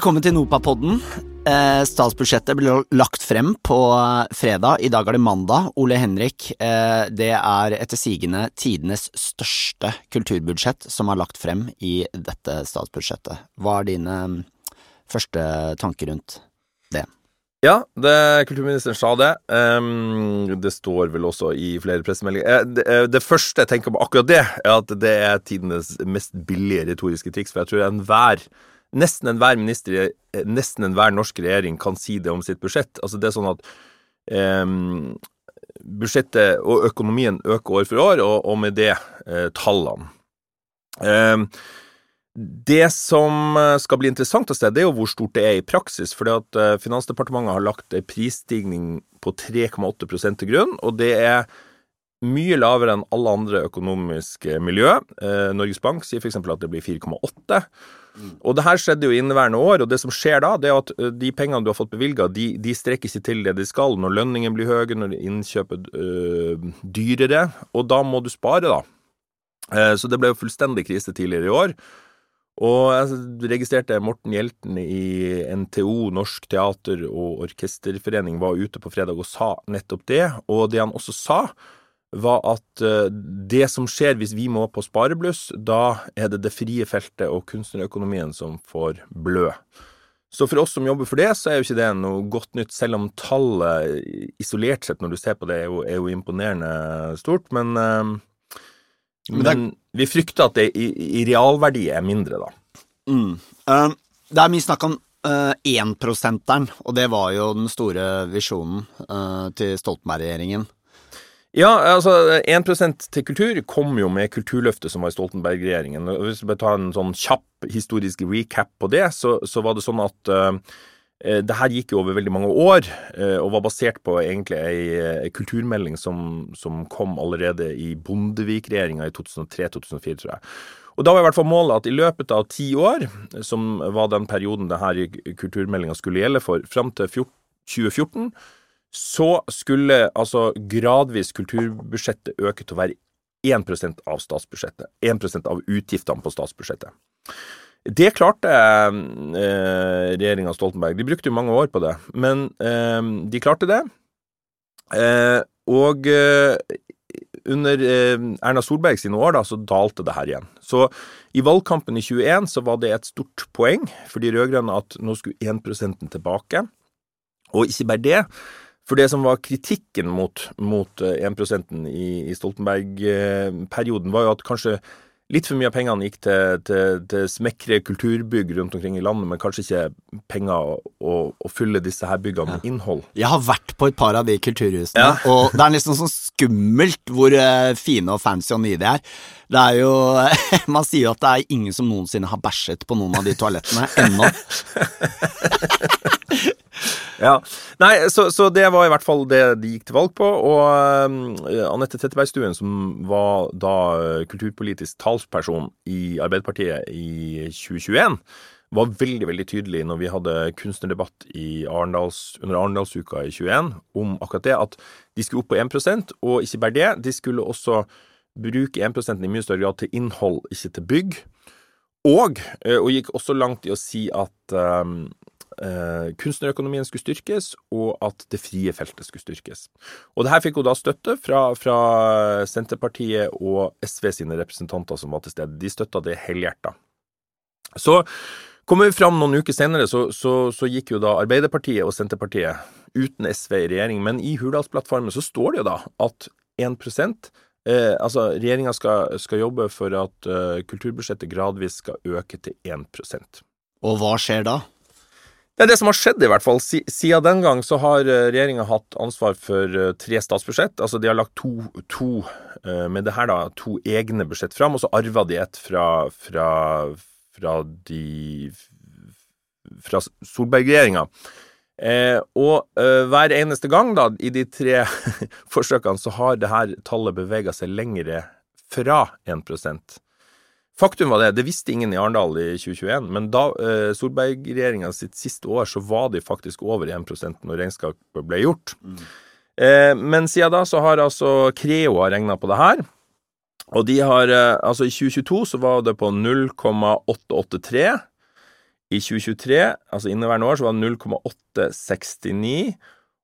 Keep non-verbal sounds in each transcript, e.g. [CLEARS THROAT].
Velkommen til Nopapodden. Eh, statsbudsjettet ble lagt frem på fredag. I dag er det mandag. Ole Henrik, eh, det er etter sigende tidenes største kulturbudsjett som er lagt frem i dette statsbudsjettet. Hva er dine mm, første tanker rundt det? Ja, det, kulturministeren sa det. Um, det står vel også i flere pressemeldinger. Eh, det, eh, det, første jeg tenker på akkurat det, er at det er tidenes mest billige retoriske triks. For jeg tror enhver nesten enhver minister, eh, nesten enhver norsk regjering kan si det om sitt budsjett. Altså det er sånn at eh, budsjettet og økonomien øker år for år, og, og med det eh, tallene. Eh, det som eh, skal bli interessant å se, det er jo hvor stort det er i praksis. fordi at eh, Finansdepartementet har lagt en prisstigning på 3,8 til grunn, og det er mye lavere enn alle andre økonomiske miljø. Norges Bank sier f.eks. at det blir 4,8. Og det her skjedde jo i inneværende år, og det som skjer da, det er at de pengene du har fått bevilga, de, de, strekker ikke til det de skal når lønningen blir høyere, når innkjøpet øh, dyrere, og da må du spare, da. Eh, så det ble jo fullstendig krise tidligere i år. Og jeg registrerte Morten Hjelten i NTO, Norsk teater- og orkesterforening, var ute på fredag og sa nettopp det. Og det han også sa, var at eh, det som skjer hvis vi må på sparebluss, da er det det frie feltet og kunstnerøkonomien som får blø. Så for oss som jobber for det, så er jo ikke det noe godt nytt, selv om tallet isolert sett, når du ser på det, er jo, er jo imponerende stort. Men, uh, men, men, vi frykter at det i, i realverdi er mindre, da. Mm. Uh, det er mye snakk om énprosenteren, uh, og det var jo den store visjonen til Stoltenberg-regjeringen. Ja, altså 1% til kultur kom jo med Kulturløftet som var i Stoltenberg-regjeringen. Hvis vi tar en sånn kjapp historisk recap på det, så, så var det sånn at uh, det her gikk jo over veldig mange år, uh, og var basert på egentlig ei, kulturmelding som, som, kom allerede i Bondevik-regjeringa i 2003-2004, tror jeg. Og da var i hvert fall målet at i løpet av ti år, som var den perioden denne kulturmeldinga skulle gjelde for, fram til 2014 så skulle altså gradvis kulturbudsjettet øke til å være 1% av statsbudsjettet. 1% av utgiftene på statsbudsjettet. Det klarte eh, regjeringa Stoltenberg. De brukte jo mange år på det, men eh, de klarte det. Eh, og eh, under eh, Erna Solberg sine år da, så dalte det her igjen. Så i valgkampen i 21 så var det et stort poeng for de rød-grønne at nå skulle 1 tilbake. Og ikke bare det, for det som var kritikken mot, mot 1 eh, i, i Stoltenberg-perioden, var jo at kanskje litt for mye av pengene gikk til, til, til, smekre kulturbygg rundt omkring i landet, men kanskje ikke penger å, å fylle disse her byggene med innhold. Jeg har vært på et par av de kulturhusene, ja. og det er liksom sånn skummelt hvor uh, fine og fancy og nye de er. Det er jo [LAUGHS] Man sier jo at det er ingen som noensinne har bæsjet på noen av de toalettene ennå. [LAUGHS] [LAUGHS] Ja. Nei, så, så, det var i hvert fall det de gikk til valg på. Og uh, Anette Trettebergstuen, som var da uh, kulturpolitisk talsperson i Arbeiderpartiet i 2021, var veldig veldig tydelig når vi hadde kunstnerdebatt Arendals, under Arendalsuka i 21 om akkurat det, at de skulle opp på 1 og ikke bare det, de skulle også bruke 1% i mye større grad til innhold, ikke til bygg. Og, eh, og gikk også langt i å si at um, eh, kunstnerøkonomien skulle styrkes, og at det frie feltet skulle styrkes. Og det her fikk hun da støtte fra, fra Senterpartiet og SV sine representanter som var til stede. De støtta det helhjerta. Så kommer vi fram noen uker senere, så, så, så, gikk jo da Arbeiderpartiet og Senterpartiet uten SV i regjering, men i Hurdalsplattformen så står det jo da at 1 eh, Altså, regjeringa skal, skal, jobbe for at uh, kulturbudsjettet gradvis skal øke til 1% Og hva skjer da? Er det som har skjedd, i hvert fall. Siden den gang så har eh, regjeringa hatt ansvar for eh, tre statsbudsjett. Altså de har lagt to, to eh, med det her da, to egne budsjett fram, og så arva de et fra, fra, fra fra Solberg-regjeringa. Eh, og eh, hver eneste gang, da, i de tre [LAUGHS] forsøkene, så har det her tallet bevega seg lengre fra 1 Faktum var det, det visste ingen i Arendal i 2021, men da eh, Solberg-regjeringa sitt siste år, så var de faktisk over 1% når regnskapet ble gjort. Mm. Eh, men siden da så har altså Creo regna på det her. Og de har eh, Altså, i 2022 så var det på 0,883. I 2023, altså inneværende år, så var det 0,869.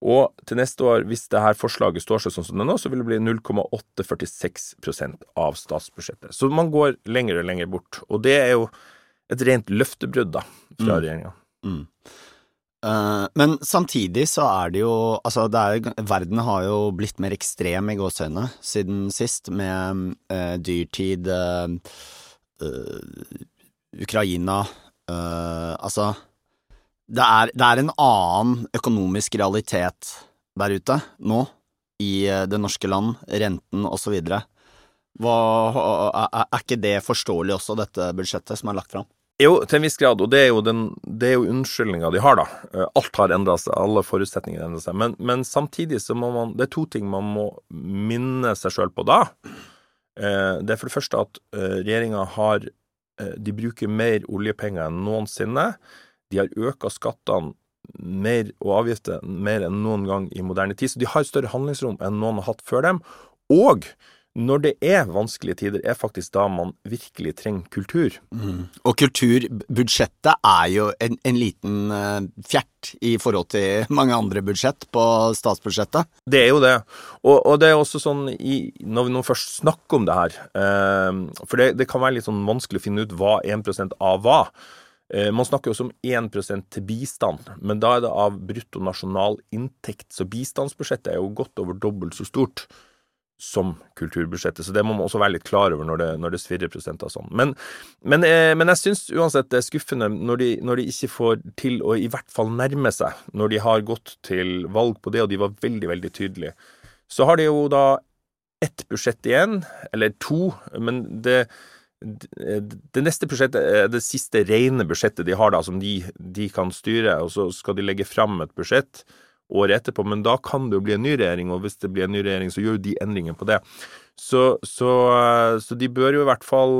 Og til neste år, hvis det her forslaget står seg sånn som det er nå, så vil det bli 0,846% av statsbudsjettet. Så man går lenger og lenger bort. Og det er jo et rent løftebrudd da, fra mm. regjeringa. Mm. Uh, men samtidig så er det jo Altså, det er, verden har jo blitt mer ekstrem i gåseøynene siden sist, med uh, dyrtid, uh, Ukraina Altså det er, det er en annen økonomisk realitet der ute nå, i eh, det norske land, renten osv. Er ikke det forståelig også, dette budsjettet som er lagt fram? Jo, til en viss grad, og det er jo, den, jo unnskyldninga de har, da. Eh, alt har endra seg, alle forutsetninger endrer seg. Men, men, samtidig så må man Det er to ting man må minne seg sjøl på da. Eh, det er for det første at regjeringa har De bruker mer oljepenger enn noensinne. De har øka skattene mer og avgifter mer enn noen gang i moderne tid, så de har større handlingsrom enn noen har hatt før dem. Og når det er vanskelige tider, er faktisk da man virkelig trenger kultur. Mm. Og kulturbudsjettet er jo en, en liten uh, fjert i forhold til mange andre budsjett på statsbudsjettet. Det er jo det. Og, og det er også sånn i, når vi nå først snakker om det her uh, For det, det, kan være litt sånn vanskelig å finne ut hva 1% av hva. Eh, man snakker også om 1 til bistand, men da er det av brutto nasjonalinntekt. Så bistandsbudsjettet er jo godt over dobbelt så stort som kulturbudsjettet. Så det må man også være litt klar over når det, når det svirrer prosenter sånn. Men, men, eh, men jeg syns uansett det er skuffende når de, når de, ikke får til å i hvert fall nærme seg, når de har gått til valg på det, og de var veldig, veldig tydelige. Så har de jo da ett budsjett igjen, eller to, men det det neste budsjettet er det siste rene budsjettet de har, da, som de, de, kan styre. Og så skal de legge fram et budsjett året etterpå, men da kan det jo bli en ny regjering, og hvis det blir en ny regjering, så gjør jo de endringer på det. Så, så, så, de bør jo i hvert fall,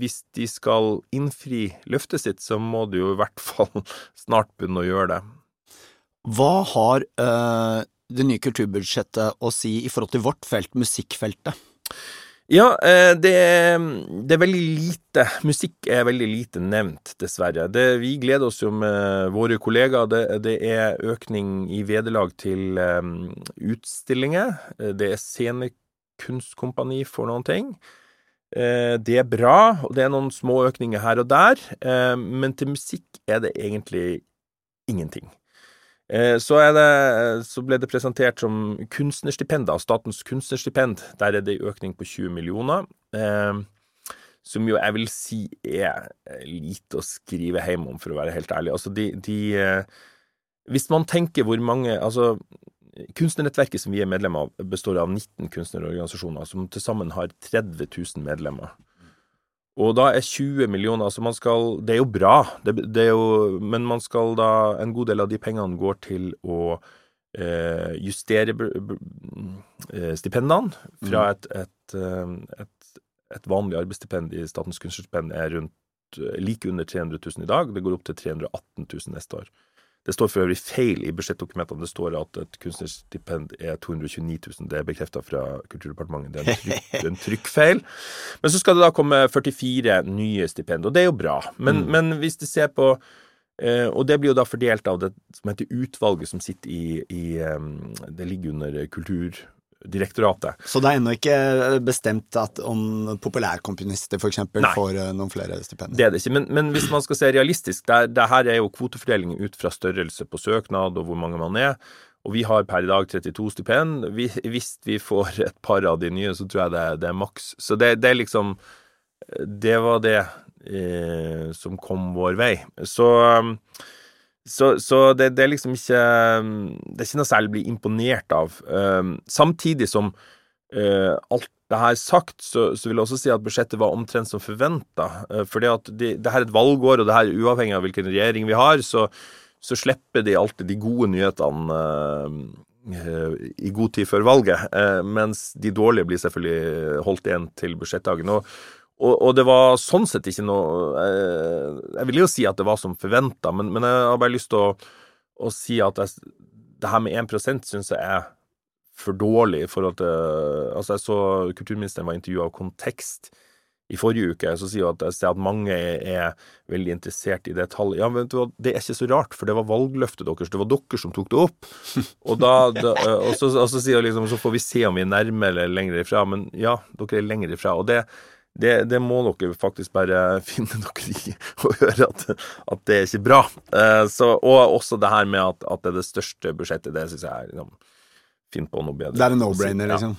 hvis de skal innfri løftet sitt, så må de jo i hvert [LAUGHS] fall snart begynne å gjøre det. Hva har øh, det nye kulturbudsjettet å si i forhold til vårt felt, musikkfeltet? Ja, eh, det det er, veldig lite Musikk er veldig lite nevnt, dessverre. Det, vi gleder oss jo med våre kollegaer. Det, det er økning i vederlag til um, utstillinger. Det er scenekunstkompani for noen ting. Uh, det er bra, og det er noen små økninger her og der. Men til musikk er det egentlig ingenting. Eh, så, det, så, ble det presentert som kunstnerstipend, da, Statens kunstnerstipend. Der er det en økning på 20 millioner. Eh, som jo jeg vil si er lite å skrive hjem om, for å være helt ærlig. Altså, de, de eh, Hvis man tenker hvor mange Altså, Kunstnernettverket som vi er medlem av, består av 19 kunstnerorganisasjoner som til sammen har 30 000 medlemmer. Og da er 20 millioner altså man skal, Det er jo bra, det, det er jo, men man skal da En god del av de pengene går til å eh, justere eh, stipendene fra mm. et, et, eh, et, et, vanlig arbeidsstipend i Statens kunstnerstipend er rundt eh, like under 300 000 i dag. Det går opp til 318 000 neste år. Det står for øvrig feil i budsjettdokumentene. Det står at et kunstnerstipend er 229 000. Det er bekrefta fra Kulturdepartementet. Det er en, tryk, [LAUGHS] en trykkfeil. Men så skal det da komme 44 nye stipend, og det er jo bra. Men, mm. men hvis du ser på eh, og det blir jo da fordelt av det som heter utvalget som sitter i, i Det ligger under kultur direktoratet. Så det er ennå ikke bestemt at om populærkomponister f.eks. får eh, noen flere stipender? Det er det ikke, men, men hvis man skal se realistisk, det, det, her er jo kvotefordeling ut fra størrelse på søknad og hvor mange man er. Og vi har per i dag 32 stipend. hvis vi får et par av de nye, så tror jeg det, det er maks. Så det, det, er liksom Det var det eh, som kom vår vei. Så så, så det, det, er liksom ikke Det er ikke noe særlig å bli imponert av. Um, samtidig som uh, alt det her sagt, så, så, vil jeg også si at budsjettet var omtrent som forventa. Uh, fordi at de, det her er et valgår, og det her er uavhengig av hvilken regjering vi har, så, så slipper de alltid de gode nyhetene uh, i god tid før valget, mens de dårlige blir selvfølgelig holdt igjen til budsjettdagen. Og, og, og, det var sånn sett ikke noe Jeg, Jeg vil jo si at det var som forventa, men, men, jeg har bare lyst til å, å si at jeg, det her med 1% syns jeg er for dårlig i forhold til Altså, jeg så kulturministeren var intervjua av Kontekst i forrige uke, så sier hun at jeg ser at mange er, veldig interessert i det tallet. Ja, men det er ikke så rart, for det var valgløftet deres. Det var dere som tok det opp. [LAUGHS] Og, da, da, og, så, og så sier hun liksom så får vi se om vi er nærme eller lenger ifra. Men ja, dere er lenger ifra. Og det, det, det må dere faktisk bare [LAUGHS] finne dere i og høre at, at det er ikke bra. Eh, så, og også det her med at, at det er det største budsjettet, det syns jeg er liksom, Finn på noe bedre. Det er en no-brainer, liksom.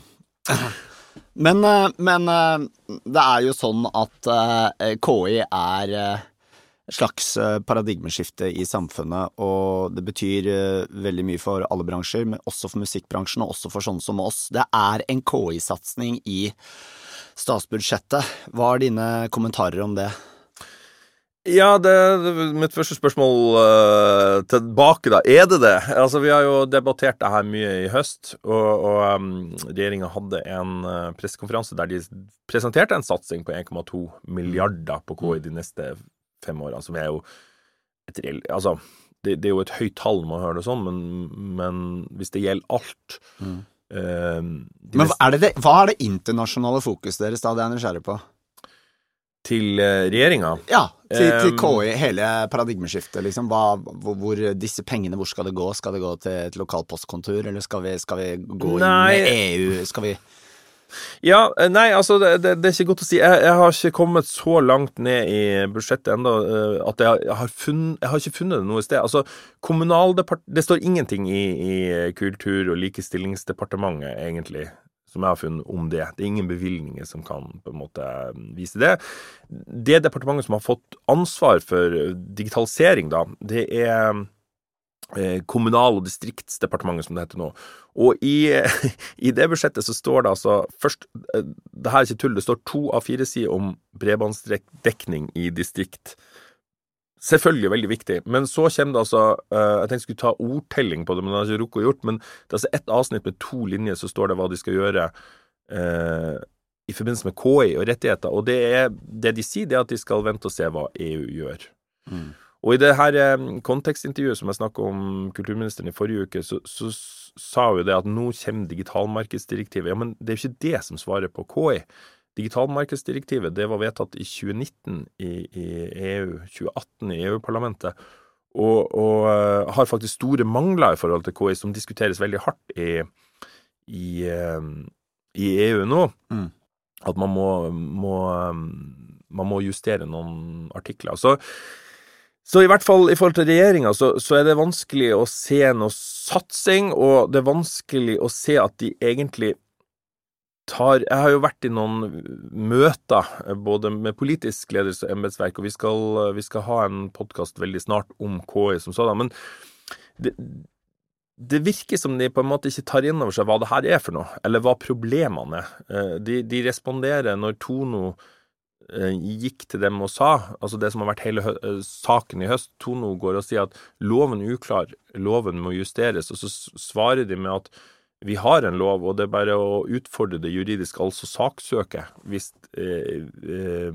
[CLEARS THROAT] Men, eh, men, eh, det er jo sånn at eh, KI er et slags paradigmeskifte i samfunnet, og det betyr veldig mye for alle bransjer, men også for musikkbransjen, og også for sånne som oss. Det er en KI-satsing i statsbudsjettet. Hva er dine kommentarer om det? Ja, det, mitt første spørsmål uh, tilbake, da. Er det det? Altså, Vi har jo debattert det her mye i høst, og, og um, regjeringa hadde en uh, pressekonferanse der de presenterte en satsing på 1,2 milliarder på KI de neste fem årene, som er jo et reelt Altså, det, det, er jo et høyt tall når man hører det sånn, men, men hvis det gjelder alt mm. Uh, Men er det, hva er det internasjonale fokuset deres, da? Det er jeg nysgjerrig på. Til uh, regjeringa? Ja, til, til, KI, hele paradigmeskiftet, liksom. Hva, hvor, hvor, disse pengene, hvor skal det gå? Skal det gå til et lokalt postkontor, eller skal vi, skal vi gå inn med EU? Skal vi ja, eh, nei, altså, det, det, det, er ikke godt å si. Jeg, jeg, har ikke kommet så langt ned i budsjettet ennå uh, at jeg, har funnet, jeg har ikke funnet det noe sted. Altså, Kommunaldepartementet Det står ingenting i, i Kultur- og likestillingsdepartementet, egentlig som jeg har funnet om det. Det er ingen bevilgninger som kan på en måte vise det. Det departementet som har fått ansvar for digitalisering, da, det er eh, Kommunal- og distriktsdepartementet, som det heter nå. Og i, [LAUGHS] i, det budsjettet så står det altså først eh, Det her er ikke tull, det står to av fire sider om bredbåndsdekning i distrikt. Selvfølgelig veldig viktig. Men så kommer det altså uh, Jeg tenkte jeg skulle ta ordtelling på det, men det har jeg ikke rukket å gjort. Men det er altså ett avsnitt med to linjer, så står det hva de skal gjøre Eh, i forbindelse med KI og rettigheter. Og det, er, det de sier, det er at de skal vente og se hva EU gjør. Mm. Og i det her um, kontekstintervjuet som jeg snakka om kulturministeren i forrige uke, så, så sa hun det at nå kommer digitalmarkedsdirektivet. Ja, men det er jo ikke det som svarer på KI. Digitalmarkedsdirektivet det var vedtatt i 2019 i, i EU, 2018 i EU-parlamentet, og, og uh, har faktisk store mangler i forhold til KI, som diskuteres veldig hardt i, i, uh, i EU nå. Mm. At man må, må, man må, justere noen artikler. Så, så i hvert fall i forhold til regjeringa, så, så, er det vanskelig å se noe satsing, og det er vanskelig å se at de egentlig tar Jeg har jo vært i noen møter, både med politisk ledelse og embetsverk, og vi skal, vi skal, ha en podkast veldig snart om KI som sådan. Men det, det, virker som de på en måte ikke tar inn over seg hva det her er for noe, eller hva problemene er. Eh, de, de responderer når Tono gikk til dem og sa, altså det som har vært hele eh, saken i høst, Tono går og sier at loven er uklar, loven må justeres, og så svarer de med at vi har en lov, og det er bare å utfordre det juridisk, altså saksøke, hvis, eh, eh,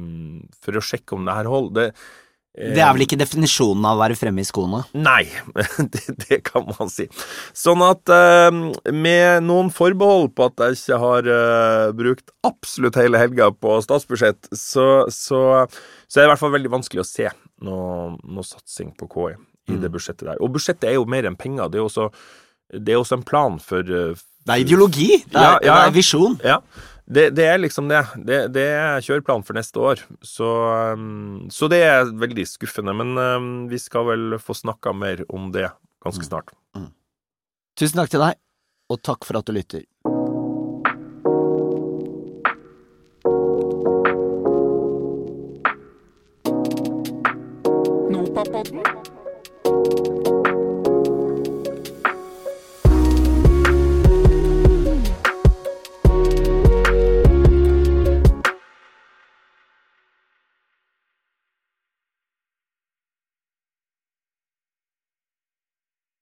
for å sjekke om det her holder. Eh, det er vel ikke definisjonen av å være fremme i skoene? Nei, [LAUGHS] det, det kan man si. Sånn at eh, med noen forbehold på at jeg ikke har eh, brukt absolutt hele helga på statsbudsjett, så, så, så, er det i hvert fall veldig vanskelig å se noe, noe satsing på KI i mm. det budsjettet der. Og budsjettet er jo mer enn penger. det er jo også det er også en plan for Det er ideologi. Det er, ja, ja, det er visjon. Ja. Det, det, er liksom det. det. det. er kjøreplan for neste år. Så, um, så det er veldig skuffende. Men um, vi skal vel få snakka mer om det ganske mm. snart. Mm. Mm. Tusen takk til deg, og takk for at du lytter.